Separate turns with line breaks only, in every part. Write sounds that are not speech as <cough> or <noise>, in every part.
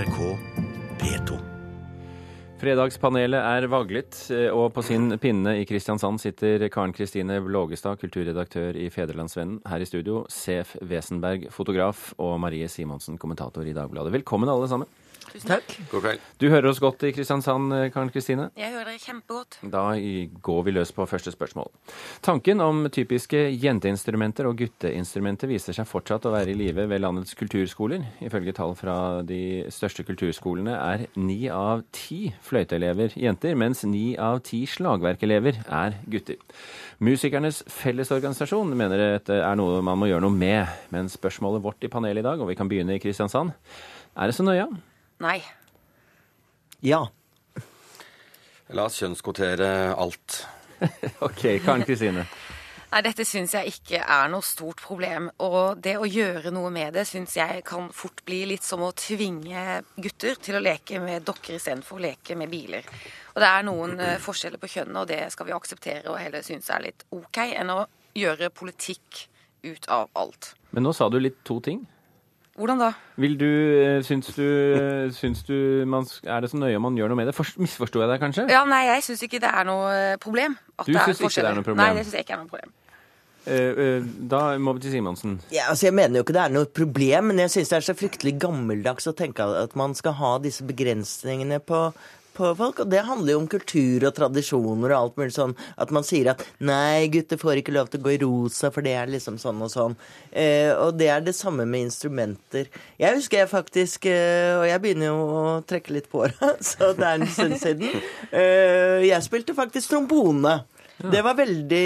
NRK P2.
Fredagspanelet er vaglet, eh, og på sin pinne i Kristiansand sitter Karen Kristine Blågestad, kulturredaktør i Federlandsvennen. Her i studio Sef Wesenberg, fotograf, og Marie Simonsen, kommentator i Dagbladet. Velkommen alle sammen.
Takk.
God kveld.
Du hører oss godt i Kristiansand, eh, Karen Kristine.
Jeg hører dere kjempegodt.
Da går vi løs på første spørsmål. Tanken om typiske jenteinstrumenter og gutteinstrumenter viser seg fortsatt å være i live ved landets kulturskoler. Ifølge tall fra de største kulturskolene er ni av ti fløyteelever jenter, mens ni av ti slagverkelever er gutter. Musikernes Fellesorganisasjon mener dette er noe man må gjøre noe med. Men spørsmålet vårt i panelet i dag, og vi kan begynne i Kristiansand, er det så nøye?
Nei.
Ja.
La oss kjønnskvotere alt. <laughs>
OK, Karen Kristine.
Nei, dette syns jeg ikke er noe stort problem. Og det å gjøre noe med det syns jeg kan fort bli litt som å tvinge gutter til å leke med dokker istedenfor å leke med biler. Og det er noen eh, forskjeller på kjønnene, og det skal vi akseptere og heller synes er litt OK, enn å gjøre politikk ut av alt.
Men nå sa du litt to ting.
Hvordan da?
Vil du, eh, syns du, eh, syns du man, Er det så nøye om man gjør noe med det? Forst- Misforsto jeg deg kanskje?
Ja, nei, jeg syns ikke det er noe eh, problem. at
Du
det
syns ikke det er noe problem?
Nei, det syns jeg ikke er noe problem.
Da må vi til Simonsen.
ja altså jeg mener jo ikke det er noe problem, men jeg syns det er så fryktelig gammeldags å tenke at man skal ha disse begrensningene på, på folk. Og det handler jo om kultur og tradisjoner og alt mulig sånn. At man sier at nei, gutter får ikke lov til å gå i rosa, for det er liksom sånn og sånn. Eh, og det er det samme med instrumenter. Jeg husker jeg faktisk, eh, og jeg begynner jo å trekke litt på åra, <laughs> så det er en stund siden. Eh, jeg spilte faktisk trombone. Det var veldig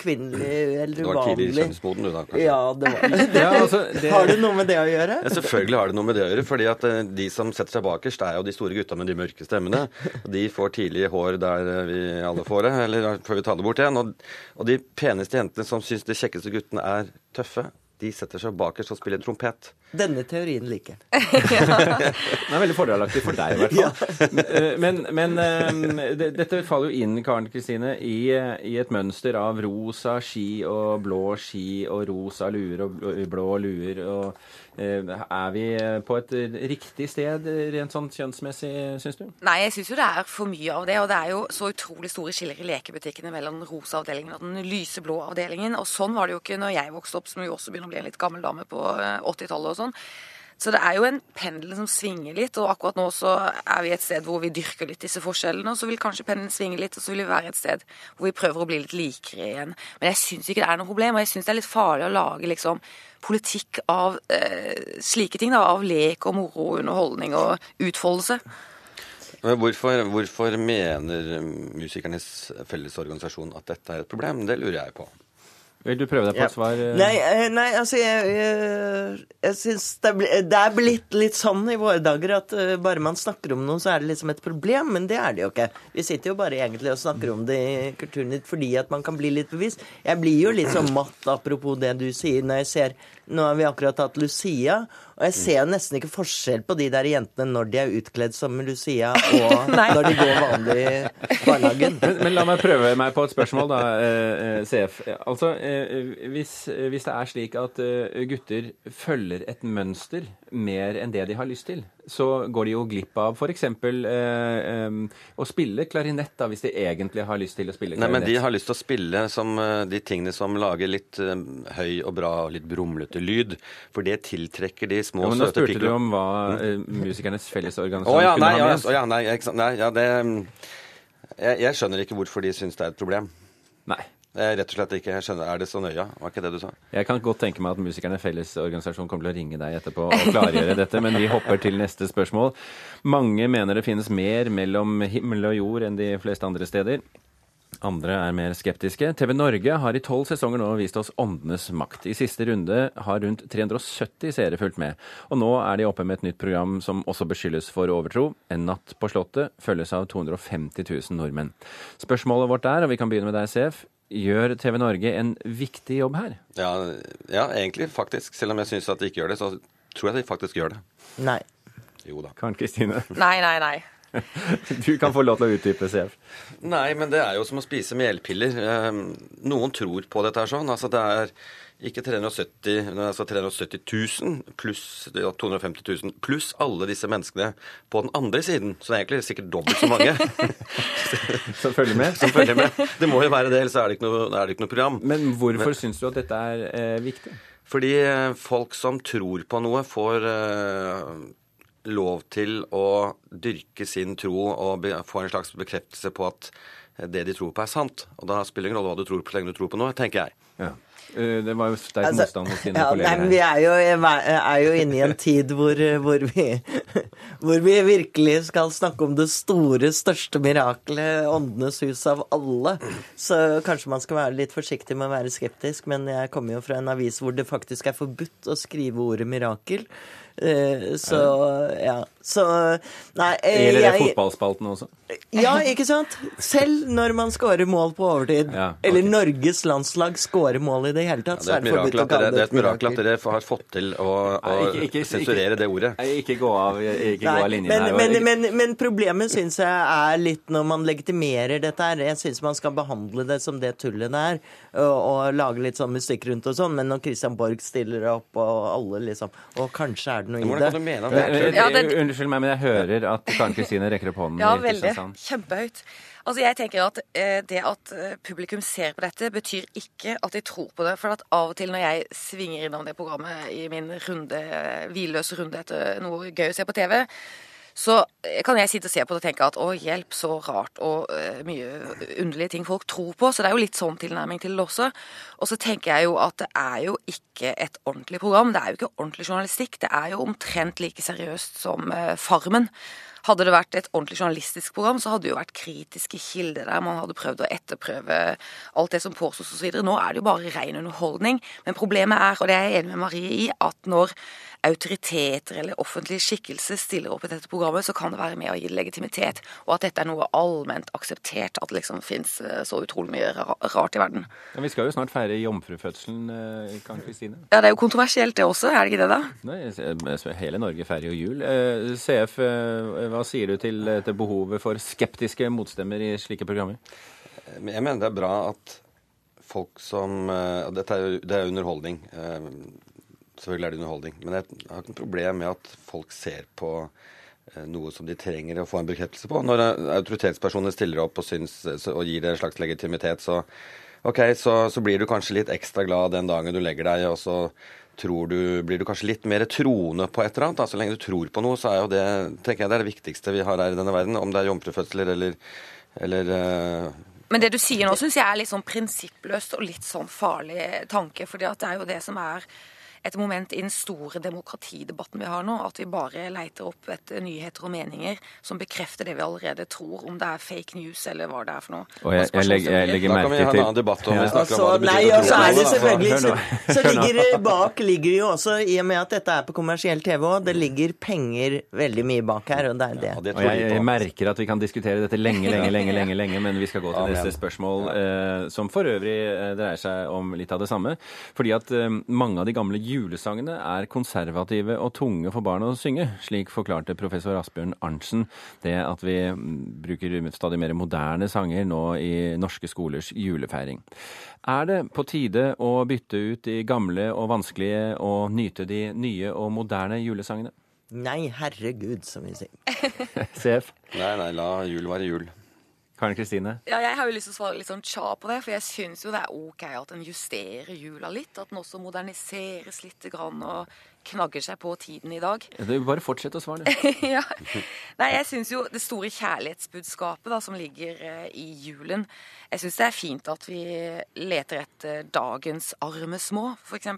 kvinnelig eller
Du var tidlig i kjønnsmoden, du da, kanskje?
Ja, det var <laughs>
Ja, altså, det,
Har det noe med det å gjøre?
Ja, selvfølgelig har det noe med det å gjøre. fordi at eh, De som setter seg bakerst, er jo de store gutta med de mørke stemmene. Og De får tidlig hår der eh, vi alle får det, eller før vi tar det bort igjen. Og, og de peneste jentene som syns de kjekkeste guttene er tøffe, de setter seg bakerst og spiller trompet.
Denne teorien liker <laughs> jeg.
Den er veldig fordelaktig for deg, i hvert fall. <laughs> Eh, Men, men eh, det, dette faller jo inn, Karen Kristine, i, i et mønster av rosa ski og blå ski og rosa luer og blå- luer. Og, er vi på et riktig sted rent sånn kjønnsmessig, syns du?
Nei, jeg syns jo det er for mye av det. Og det er jo så utrolig store skiller i lekebutikkene mellom den rosa avdelingen og den lyseblå avdelingen. Og sånn var det jo ikke når jeg vokste opp, som jo også begynner å bli en litt gammel dame på eh, 80-tallet og sånn. Så det er jo en pendel som svinger litt, og akkurat nå så er vi et sted hvor vi dyrker litt disse forskjellene, og så vil kanskje pendelen svinge litt, og så vil vi være et sted hvor vi prøver å bli litt likere igjen. Men jeg syns ikke det er noe problem, og jeg syns det er litt farlig å lage liksom politikk av eh, slike ting, da, av lek og moro underholdning og utfoldelse.
Hvorfor, hvorfor mener Musikernes Fellesorganisasjon at dette er et problem? Det lurer jeg på.
Vil du prøve deg på
Ja.
et svar? eh?
Nei, eh, nei, altså jeg, jeg, jeg syns det, det er blitt litt sånn i våre dager at eh, bare man snakker om noe, så er det liksom et problem. Men det er det jo ikke. Vi sitter jo bare egentlig og snakker om det i Kulturnytt fordi at man kan bli litt bevisst. Jeg blir jo litt sånn matt apropos det du sier, når jeg ser Nå har vi akkurat hatt Lucia, og jeg ser nesten ikke forskjell på de der jentene når de er utkledd som Lucia, <laughs> og når de går vanlig i barnehagen.
Men, men la meg prøve meg på et spørsmål, da, CF. Altså, eh, hvis, hvis det er slik at eh, gutter følger et mønster mer enn det de har lyst til, så går de jo glipp av f.eks. Eh, eh, å spille klarinett, da, hvis de egentlig har lyst til å spille klarinett.
Nei, men. De har lyst til å spille som eh, de tingene som lager litt eh, høy og bra og litt brumlete lyd. For det tiltrekker de små,
Ja, men Nå
søte
spurte du om hva eh, Musikernes Fellesorganisasjon
oh, ja,
kunne
nei,
ha
ja,
ment.
å, ja, nei, nei, ja, det mm, jeg, jeg skjønner ikke hvorfor de syns det er et problem.
Nei.
Jeg, rett og slett ikke. Skjønner, Er det så nøye? Var ikke det du sa?
Jeg kan godt tenke meg at Musikerne Fellesorganisasjon kommer til å ringe deg etterpå og klargjøre dette, men vi hopper til neste spørsmål. Mange mener det finnes mer mellom himmel og jord enn de fleste andre steder. Andre er mer skeptiske. TV Norge har i tolv sesonger nå vist oss Åndenes makt. I siste runde har rundt 370 seere fulgt med. Og nå er de oppe med et nytt program som også beskyldes for overtro. En natt på Slottet følges av 250 000 nordmenn. Spørsmålet vårt er, og vi kan begynne med deg, CF, gjør TV Norge en viktig jobb her?
Ja, ja egentlig, faktisk. Selv om jeg syns at de ikke gjør det, så tror jeg de faktisk gjør det.
Nei.
Jo da.
Karen Kristine? <laughs> <laughs>
Nei, nei, nei.
Du kan få lov til å utdype, CF.
Nei, men det er jo som å spise melpiller. Eh, Noen tror på dette her sånn. Altså det er ikke 370, men altså 370 000 pluss 250 000 pluss alle disse menneskene på den andre siden. Så det er egentlig sikkert dobbelt så mange <laughs>
som følger med.
som følger med. Det må jo være det, ellers er det ikke noe, er det ikke noe program.
Men hvorfor syns du at dette er eh, viktig?
Fordi eh, folk som tror på noe, får eh, lov til å dyrke sin tro og få en slags bekreftelse på at det de tror på, er sant. Og da spiller det ingen rolle hva du tror på så lenge du tror på noe, tenker jeg.
Ja. Eh, Det var jo sterk
Altså,
motstand hos dine
ja,
kolleger
her. vi er jo, er jo inne i en tid hvor, hvor, vi, <laughs> hvor vi virkelig skal snakke om det store, største mirakelet, Åndenes hus av alle. Så kanskje man skal være litt forsiktig med å være skeptisk, men jeg kommer jo fra en avis hvor det faktisk er forbudt å skrive ordet mirakel. Eh, Så ja. Så Nei, eh,
Gjelder det
jeg
fotballspalten også?
Ja, ikke sant? Selv når man scorer mål på overtid,
Ja, okay.
eller Norges landslag scorer mål i det hele tatt,
Det
så
er et
det
det
det
er et mirakel at dere har fått til å, å
Nei, ikke- ikke-
sensurere det ordet.
Ikke gå av, ikke gå av linjen
men,
her.
men, men, men problemet syns jeg er litt når man legitimerer dette her. Jeg syns man skal behandle det som det tullet det er, og, og lage litt sånn musikk rundt og sånn. Men når Christian Borg stiller opp, og alle liksom Og kanskje er det noe i det.
mene
Eh,
det er
eh,
Ja,
Unnskyld meg, men jeg hører at Karen Kristine rekker opp hånden.
Ja, veldig. Kjempehøyt. Altså, jeg tenker at eh, Det at eh, publikum ser på dette, betyr ikke at de tror på det. For at av og til når jeg svinger innom det programmet i min runde, hvilløse runde etter noe gøy å se på TV, så kan jeg sitte og se på det og tenke at å, hjelp, så rart og uh, mye underlige ting folk tror på. Så det er jo litt sånn tilnærming til det også. Og så tenker jeg jo at det er jo ikke et ordentlig program. Det er jo ikke ordentlig journalistikk. Det er jo omtrent like seriøst som uh, Farmen. Hadde det vært et ordentlig journalistisk program, så hadde det jo vært kritiske kilder der. Man hadde prøvd å etterprøve alt det som påstås osv. Nå er det jo bare ren underholdning. Men problemet er, og det er jeg enig med Marie i, at når autoriteter eller offentlige skikkelser stiller opp i dette programmet, så kan det være med å gi legitimitet. Og at dette er noe allment akseptert, at det liksom fins så utrolig mye rart i verden.
Men vi skal jo snart feire jomfrufødselen, eh, Karen Kristine.
Ja, det er jo kontroversielt det også, er det ikke det da?
Nei, Hele Norge feirer jo jul. Eh, CF, eh, hva sier du til til behovet for skeptiske motstemmer i slike programmer?
Jeg mener det er bra at folk som eh, Dette er det er underholdning. eh, Selvfølgelig er det underholdning. Men jeg har ikke noe problem med at folk ser på eh, noe som de trenger å få en bekreftelse på. Når eh, autoritetspersoner stiller opp og, syns, og gir det en slags legitimitet, så OK, så, så blir du kanskje litt ekstra glad den dagen du legger deg, og så du, blir du kanskje litt mer troende på et eller annet. Da. Så lenge du tror på noe, så er jo det tenker jeg det det viktigste vi har her i denne verden. Om det er jomfrufødsler eller, eller uh
Men det du sier nå, syns jeg er litt sånn prinsippløst og litt sånn farlig tanke. fordi det er jo det som er et moment i den store demokratidebatten vi har nå. At vi bare leiter opp etter nyheter og meninger som bekrefter det vi allerede tror, om det er fake news eller hva det er for noe.
Og jeg, jeg, legger, jeg legger
Da kan vi ha en annen debatt om
Ja.
vi snakker om
Altså,
hva det
nei,
betyr å
og
tro
så er det selvfølgelig <laughs> så, så ligger det bak ligger jo også, i og med at dette er på kommersiell TV òg, det ligger penger veldig mye bak her, og det er det.
Ja, det
Og jeg, jeg merker at vi kan diskutere dette lenge, lenge, lenge, <laughs> lenge, lenge, men vi skal gå til neste spørsmål, eh, som for øvrig eh, dreier seg om litt av det samme. Fordi at eh, mange av de gamle julesangene er konservative og tunge for barn å synge. Slik forklarte professor Asbjørn Arntzen det at vi bruker stadig mer moderne sanger nå i norske skolers julefeiring. Er det på tide å bytte ut de gamle og vanskelige og nyte de nye og moderne julesangene?
Nei, herregud, som vi sier. <laughs> <laughs>
Sef?
Nei, nei, la jul være jul.
Karen Kristine?
Ja, jeg har jo lyst til å svare litt sånn tja på det, for jeg syns jo det er OK at en justerer jula litt. At den også moderniseres litt grann, og knagger seg på tiden i dag.
Du, bare fortsett å svare, du. <laughs>
ja. Nei, jeg syns jo det store kjærlighetsbudskapet da, som ligger eh, i julen Jeg syns det er fint at vi leter etter dagens arme små, f.eks.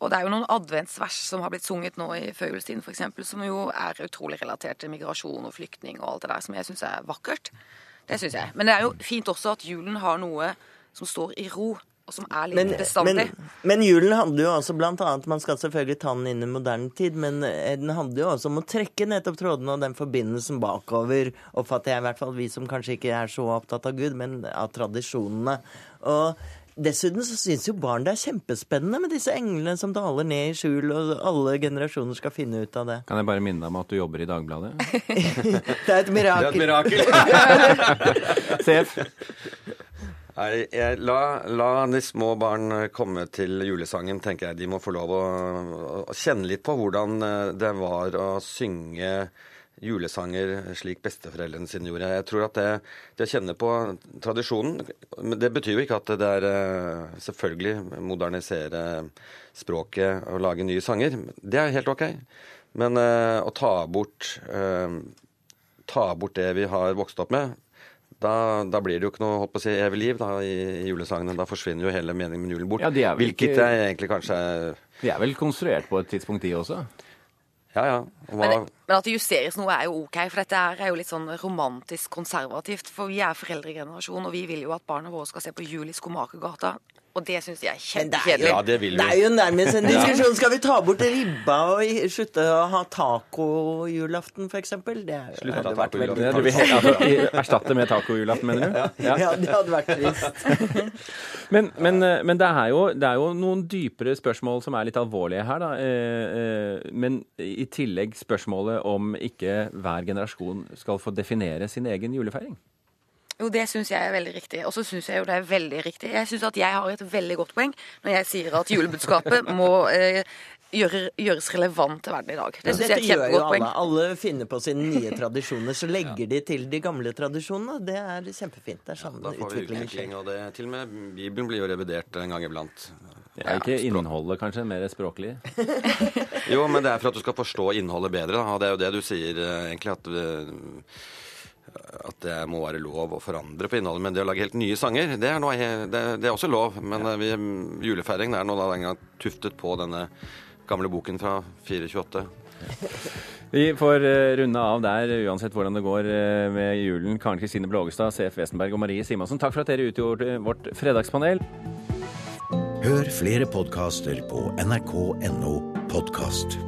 Og det er jo noen adventsvers som har blitt sunget nå i førjulstiden, f.eks., som jo er utrolig relatert til migrasjon og flyktning og alt det der, som jeg syns er vakkert. Det syns jeg. Men det er jo fint også at julen har noe som står i ro, og som er litt
Men,
bestandig.
men, men julen handler jo også blant annet Man skal selvfølgelig ta den inn i moderne tid, men eh, den handler jo også om å trekke nettopp trådene og den forbindelsen bakover, oppfatter jeg i hvert fall, vi som kanskje ikke er så opptatt av Gud, men av tradisjonene. Og dessuten så syns jo barn det er kjempespennende med disse englene som daler ned i skjul, og alle generasjoner skal finne ut av det.
Kan jeg bare minne deg om at du jobber i Dagbladet?
Det er et
Det er et
mirakel. <laughs>
Sef.
Nei, jeg, la, la de små barn komme til julesangen, tenker jeg. De må få lov å, å kjenne litt på hvordan eh, det var å synge julesanger slik besteforeldrene sine gjorde. Jeg tror at det, det å kjenne på tradisjonen men Det betyr jo ikke at det er eh, selvfølgelig modernisere språket og lage nye sanger. Det er helt OK. Men eh, å ta bort, eh, ta bort det vi har vokst opp med, da, da blir det jo ikke noe holdt på å si, evig liv da, i, i julesangene. Da forsvinner jo hele meningen med julen bort.
Ja, de er vel
hvilket
ikke-
jeg egentlig kanskje er
De er vel konstruert på et tidspunkt, de også?
Ja, ja. Hva,
Men, men at det justeres noe er jo ok, for dette er jo litt sånn romantisk konservativt. For vi er foreldregenerasjon, og vi vil jo at barna våre skal se på Jul Skomakergata. Og det syns jeg er
Men det jo,
kjempekjedelig.
Ja, det vi.
det er jo nærmest en diskusjon. Skal vi ta bort ribba og slutte å ha taco-julaften, f.eks.? Det er-
Slutt å
Det, du vil he- altså, erstatte med taco julaften, mener du? Ja.
Ja, det hadde vært trist. <laughs>
Men, men, eh, men det, er jo, det er jo noen dypere spørsmål som er litt alvorlige her, da. Eh, eh, Men i tillegg spørsmålet om ikke hver generasjon skal få definere sin egen julefeiring.
Jo, det syns jeg er veldig riktig. Og så syns jeg jo det er veldig riktig. Jeg syns at jeg har et veldig godt poeng når jeg sier at julebudskapet <laughs> må eh, gjøre, gjøres relevant til verden i dag. Det syns jeg er et
gjør jo
kjempegodt
alle.
poeng.
Alle finner på sine nye <laughs> tradisjoner, så legger de til de gamle tradisjonene. Det er kjempefint. Det er sånn
da får vi
utviklingen skjer.
utvikling, og det, til og med Bibelen blir jo revidert en gang iblant.
Det er ikke innholdet, kanskje, mer språklig. <laughs>
Jo, men det er for at du skal forstå innholdet bedre, da. og det er jo det du sier eh, egentlig, at eh, at det må være lov å forandre på innholdet. Men det å lage helt nye sanger, det er, noe, det, det er også lov. Men eh, vi, julefeiring er nå da den gang tuftet på denne gamle boken fra 428.
Vi får eh, runde av der, uansett hvordan det går eh, med julen. Karen Kristine Blågestad, CF Wesenberg og Marie Simonsen, takk for at dere utgjorde vårt fredagspanel.
Hør flere podkaster på nrk.no podkast.